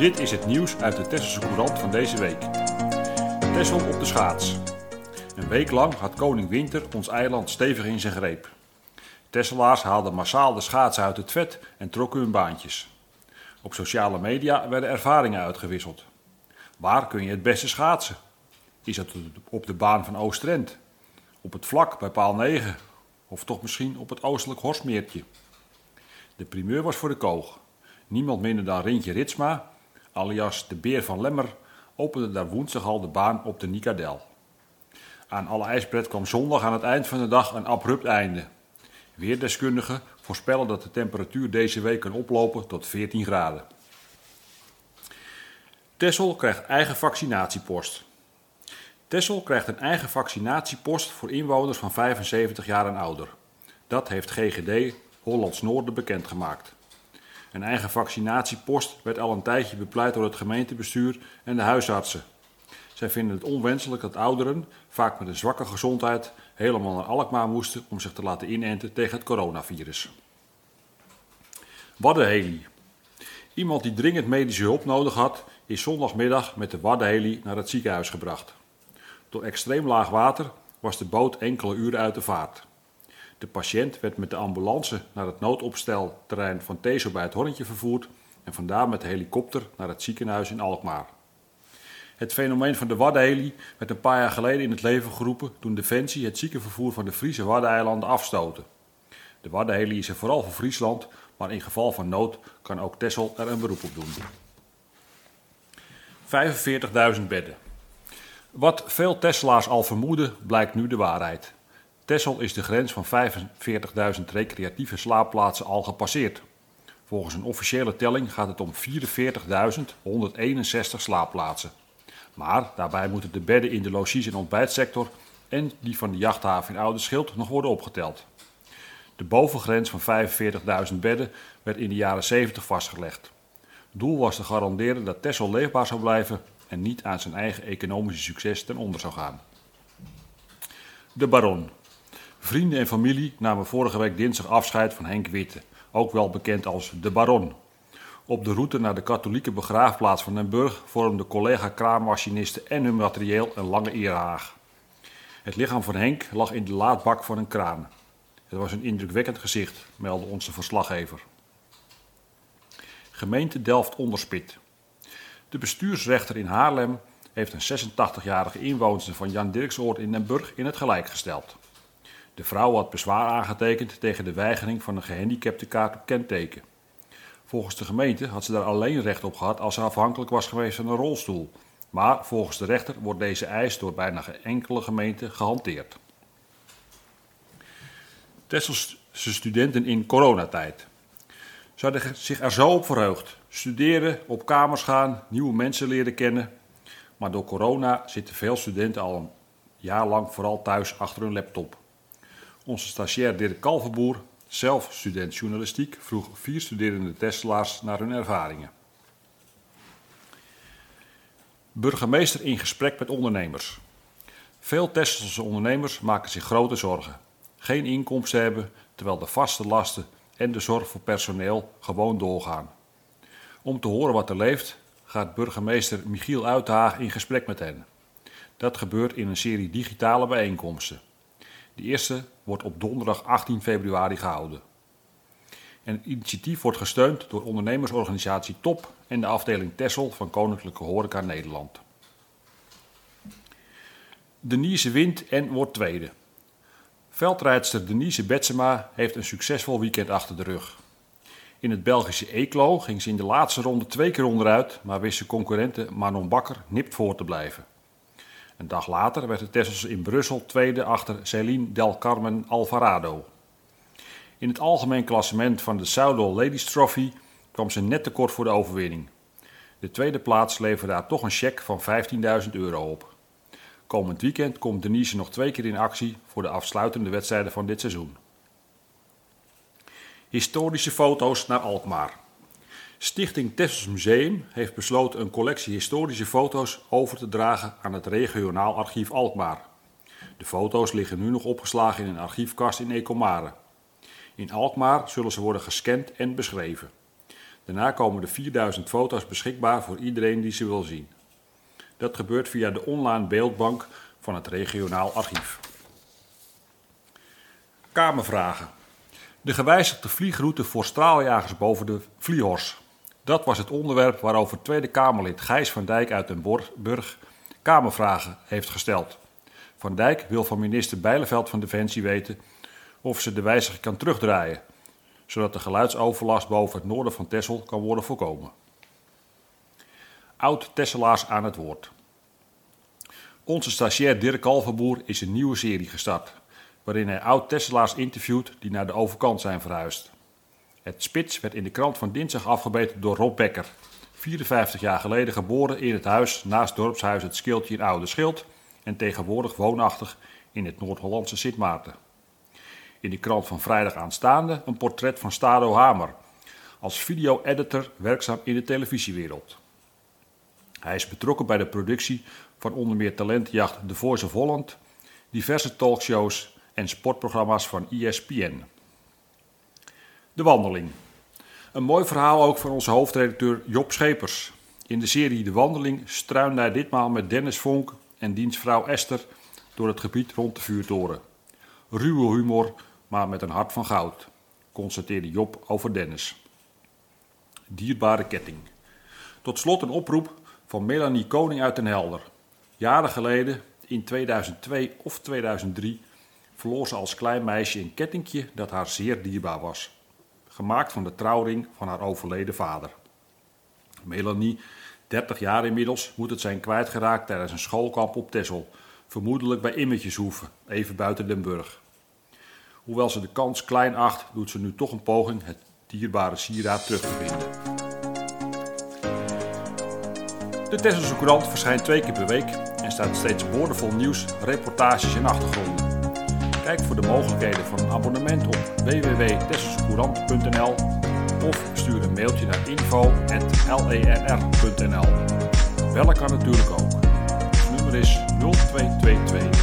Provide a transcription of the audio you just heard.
Dit is het nieuws uit de Tesselse Courant van deze week. Tessel op de schaats. Een week lang had koning Winter ons eiland stevig in zijn greep. Tesselaars haalden massaal de schaatsen uit het vet en trokken hun baantjes. Op sociale media werden ervaringen uitgewisseld. Waar kun je het beste schaatsen? Is dat op de baan van Oostrent? Op het vlak bij paal 9? Of toch misschien op het oostelijk Horstmeertje? De primeur was voor de koog. Niemand minder dan Rintje Ritsma, alias de Beer van Lemmer, opende daar woensdag al de baan op de Nicadel. Aan alle ijspret kwam zondag aan het eind van de dag een abrupt einde. Weerdeskundigen voorspellen dat de temperatuur deze week kan oplopen tot 14 graden. Tessel krijgt eigen vaccinatiepost. Tessel krijgt een eigen vaccinatiepost voor inwoners van 75 jaar en ouder. Dat heeft GGD Hollands Noorden bekendgemaakt. Een eigen vaccinatiepost werd al een tijdje bepleit door het gemeentebestuur en de huisartsen. Zij vinden het onwenselijk dat ouderen, vaak met een zwakke gezondheid, helemaal naar Alkmaar moesten om zich te laten inenten tegen het coronavirus. Waddenheli. Iemand die dringend medische hulp nodig had, is zondagmiddag met de Waddenheli naar het ziekenhuis gebracht. Door extreem laag water was de boot enkele uren uit de vaart. De patiënt werd met de ambulance naar het noodopstelterrein van Tezo bij het Horntje vervoerd en vandaar met de helikopter naar het ziekenhuis in Alkmaar. Het fenomeen van de Waddenheli werd een paar jaar geleden in het leven geroepen toen Defensie het ziekenvervoer van de Friese Waddeneilanden afstoten. De Waddenheli is er vooral voor Friesland, maar in geval van nood kan ook Texel er een beroep op doen. 45.000 bedden. Wat veel Tesla's al vermoeden, blijkt nu de waarheid. Texel is de grens van 45.000 recreatieve slaapplaatsen al gepasseerd. Volgens een officiële telling gaat het om 44.161 slaapplaatsen. Maar daarbij moeten de bedden in de logies- en ontbijtsector en die van de jachthaven in Oude Schild nog worden opgeteld. De bovengrens van 45.000 bedden werd in de jaren 70 vastgelegd. Doel was te garanderen dat Texel leefbaar zou blijven en niet aan zijn eigen economische succes ten onder zou gaan. De Baron. Vrienden en familie namen vorige week dinsdag afscheid van Henk Witte, ook wel bekend als de Baron. Op de route naar de katholieke begraafplaats van Den Burg vormden collega kraanmachinisten en hun materieel een lange eerhaag. Het lichaam van Henk lag in de laadbak van een kraan. Het was een indrukwekkend gezicht, meldde onze verslaggever. Gemeente Delft-Onderspit. De bestuursrechter in Haarlem heeft een 86-jarige inwoner van Jan Dirksoord in Den Burg in het gelijk gesteld. De vrouw had bezwaar aangetekend tegen de weigering van een gehandicapte kaart op kenteken. Volgens de gemeente had ze daar alleen recht op gehad als ze afhankelijk was geweest van een rolstoel. Maar volgens de rechter wordt deze eis door bijna geen enkele gemeente gehanteerd. Tesselse studenten in coronatijd. Ze hadden zich er zo op verheugd. Studeren, op kamers gaan, nieuwe mensen leren kennen. Maar door corona zitten veel studenten al een jaar lang vooral thuis achter hun laptop. Onze stagiair Dirk Kalverboer, zelf student journalistiek, vroeg vier studerende Tesselaars naar hun ervaringen. Burgemeester in gesprek met ondernemers. Veel Tesselse ondernemers maken zich grote zorgen. Geen inkomsten hebben, terwijl de vaste lasten en de zorg voor personeel gewoon doorgaan. Om te horen wat er leeft, gaat burgemeester Michiel Uithaag in gesprek met hen. Dat gebeurt in een serie digitale bijeenkomsten. De eerste wordt op donderdag 18 februari gehouden. En het initiatief wordt gesteund door ondernemersorganisatie TOP en de afdeling Tessel van Koninklijke Horeca Nederland. Denise wint en wordt tweede. Veldrijdster Denise Betsema heeft een succesvol weekend achter de rug. In het Belgische Eeklo ging ze in de laatste ronde twee keer onderuit, maar wist ze concurrente Manon Bakker nipt voor te blijven. Een dag later werd de Tessels in Brussel tweede achter Celine Del Carmen Alvarado. In het algemeen klassement van de Southall Ladies Trophy kwam ze net tekort voor de overwinning. De tweede plaats leverde haar toch een cheque van 15.000 euro op. Komend weekend komt Denise nog twee keer in actie voor de afsluitende wedstrijden van dit seizoen. Historische foto's naar Alkmaar. Stichting Tessels Museum heeft besloten een collectie historische foto's over te dragen aan het regionaal archief Alkmaar. De foto's liggen nu nog opgeslagen in een archiefkast in Ecomare. In Alkmaar zullen ze worden gescand en beschreven. Daarna komen de 4000 foto's beschikbaar voor iedereen die ze wil zien. Dat gebeurt via de online beeldbank van het regionaal archief. Kamervragen. De gewijzigde vliegroute voor straaljagers boven de Vliehors. Dat was het onderwerp waarover Tweede Kamerlid Gijs van Dijk uit Den Burg Kamervragen heeft gesteld. Van Dijk wil van minister Bijleveld van Defensie weten of ze de wijziging kan terugdraaien, zodat de geluidsoverlast boven het noorden van Texel kan worden voorkomen. Oud-Tesselaars aan het woord. Onze stagiair Dirk Kalverboer is een nieuwe serie gestart, waarin hij oud-Tesselaars interviewt die naar de overkant zijn verhuisd. Het spits werd in de krant van dinsdag afgebeten door Rob Becker, 54 jaar geleden geboren in het huis naast dorpshuis Het Skiltje in Oude Schild en tegenwoordig woonachtig in het Noord-Hollandse Sint Maarten. In de krant van vrijdag aanstaande een portret van Stado Hamer, als video-editor werkzaam in de televisiewereld. Hij is betrokken bij de productie van onder meer talentjacht The Voice of Holland, diverse talkshows en sportprogramma's van ESPN. De wandeling. Een mooi verhaal ook van onze hoofdredacteur Job Schepers. In de serie De Wandeling struinde hij ditmaal met Dennis Vonk en diens vrouw Esther door het gebied rond de vuurtoren. Ruwe humor, maar met een hart van goud, constateerde Job over Dennis. Dierbare ketting. Tot slot een oproep van Melanie Koning uit Den Helder. Jaren geleden, in 2002 of 2003, verloor ze als klein meisje een kettingje dat haar zeer dierbaar was. Gemaakt van de trouwring van haar overleden vader. Melanie, 30 jaar inmiddels, moet het zijn kwijtgeraakt tijdens een schoolkamp op Texel. Vermoedelijk bij Immetjeshoeven, even buiten Den. Hoewel ze de kans klein acht, doet ze nu toch een poging het dierbare sieraad terug te vinden. De Tesselse Courant verschijnt twee keer per week en staat steeds boordevol nieuws, reportages en achtergronden. Kijk voor de mogelijkheden van een abonnement op www.tesselsecourant.nl of stuur een mailtje naar info.lerr.nl. Bellen kan natuurlijk ook. Het nummer is 0222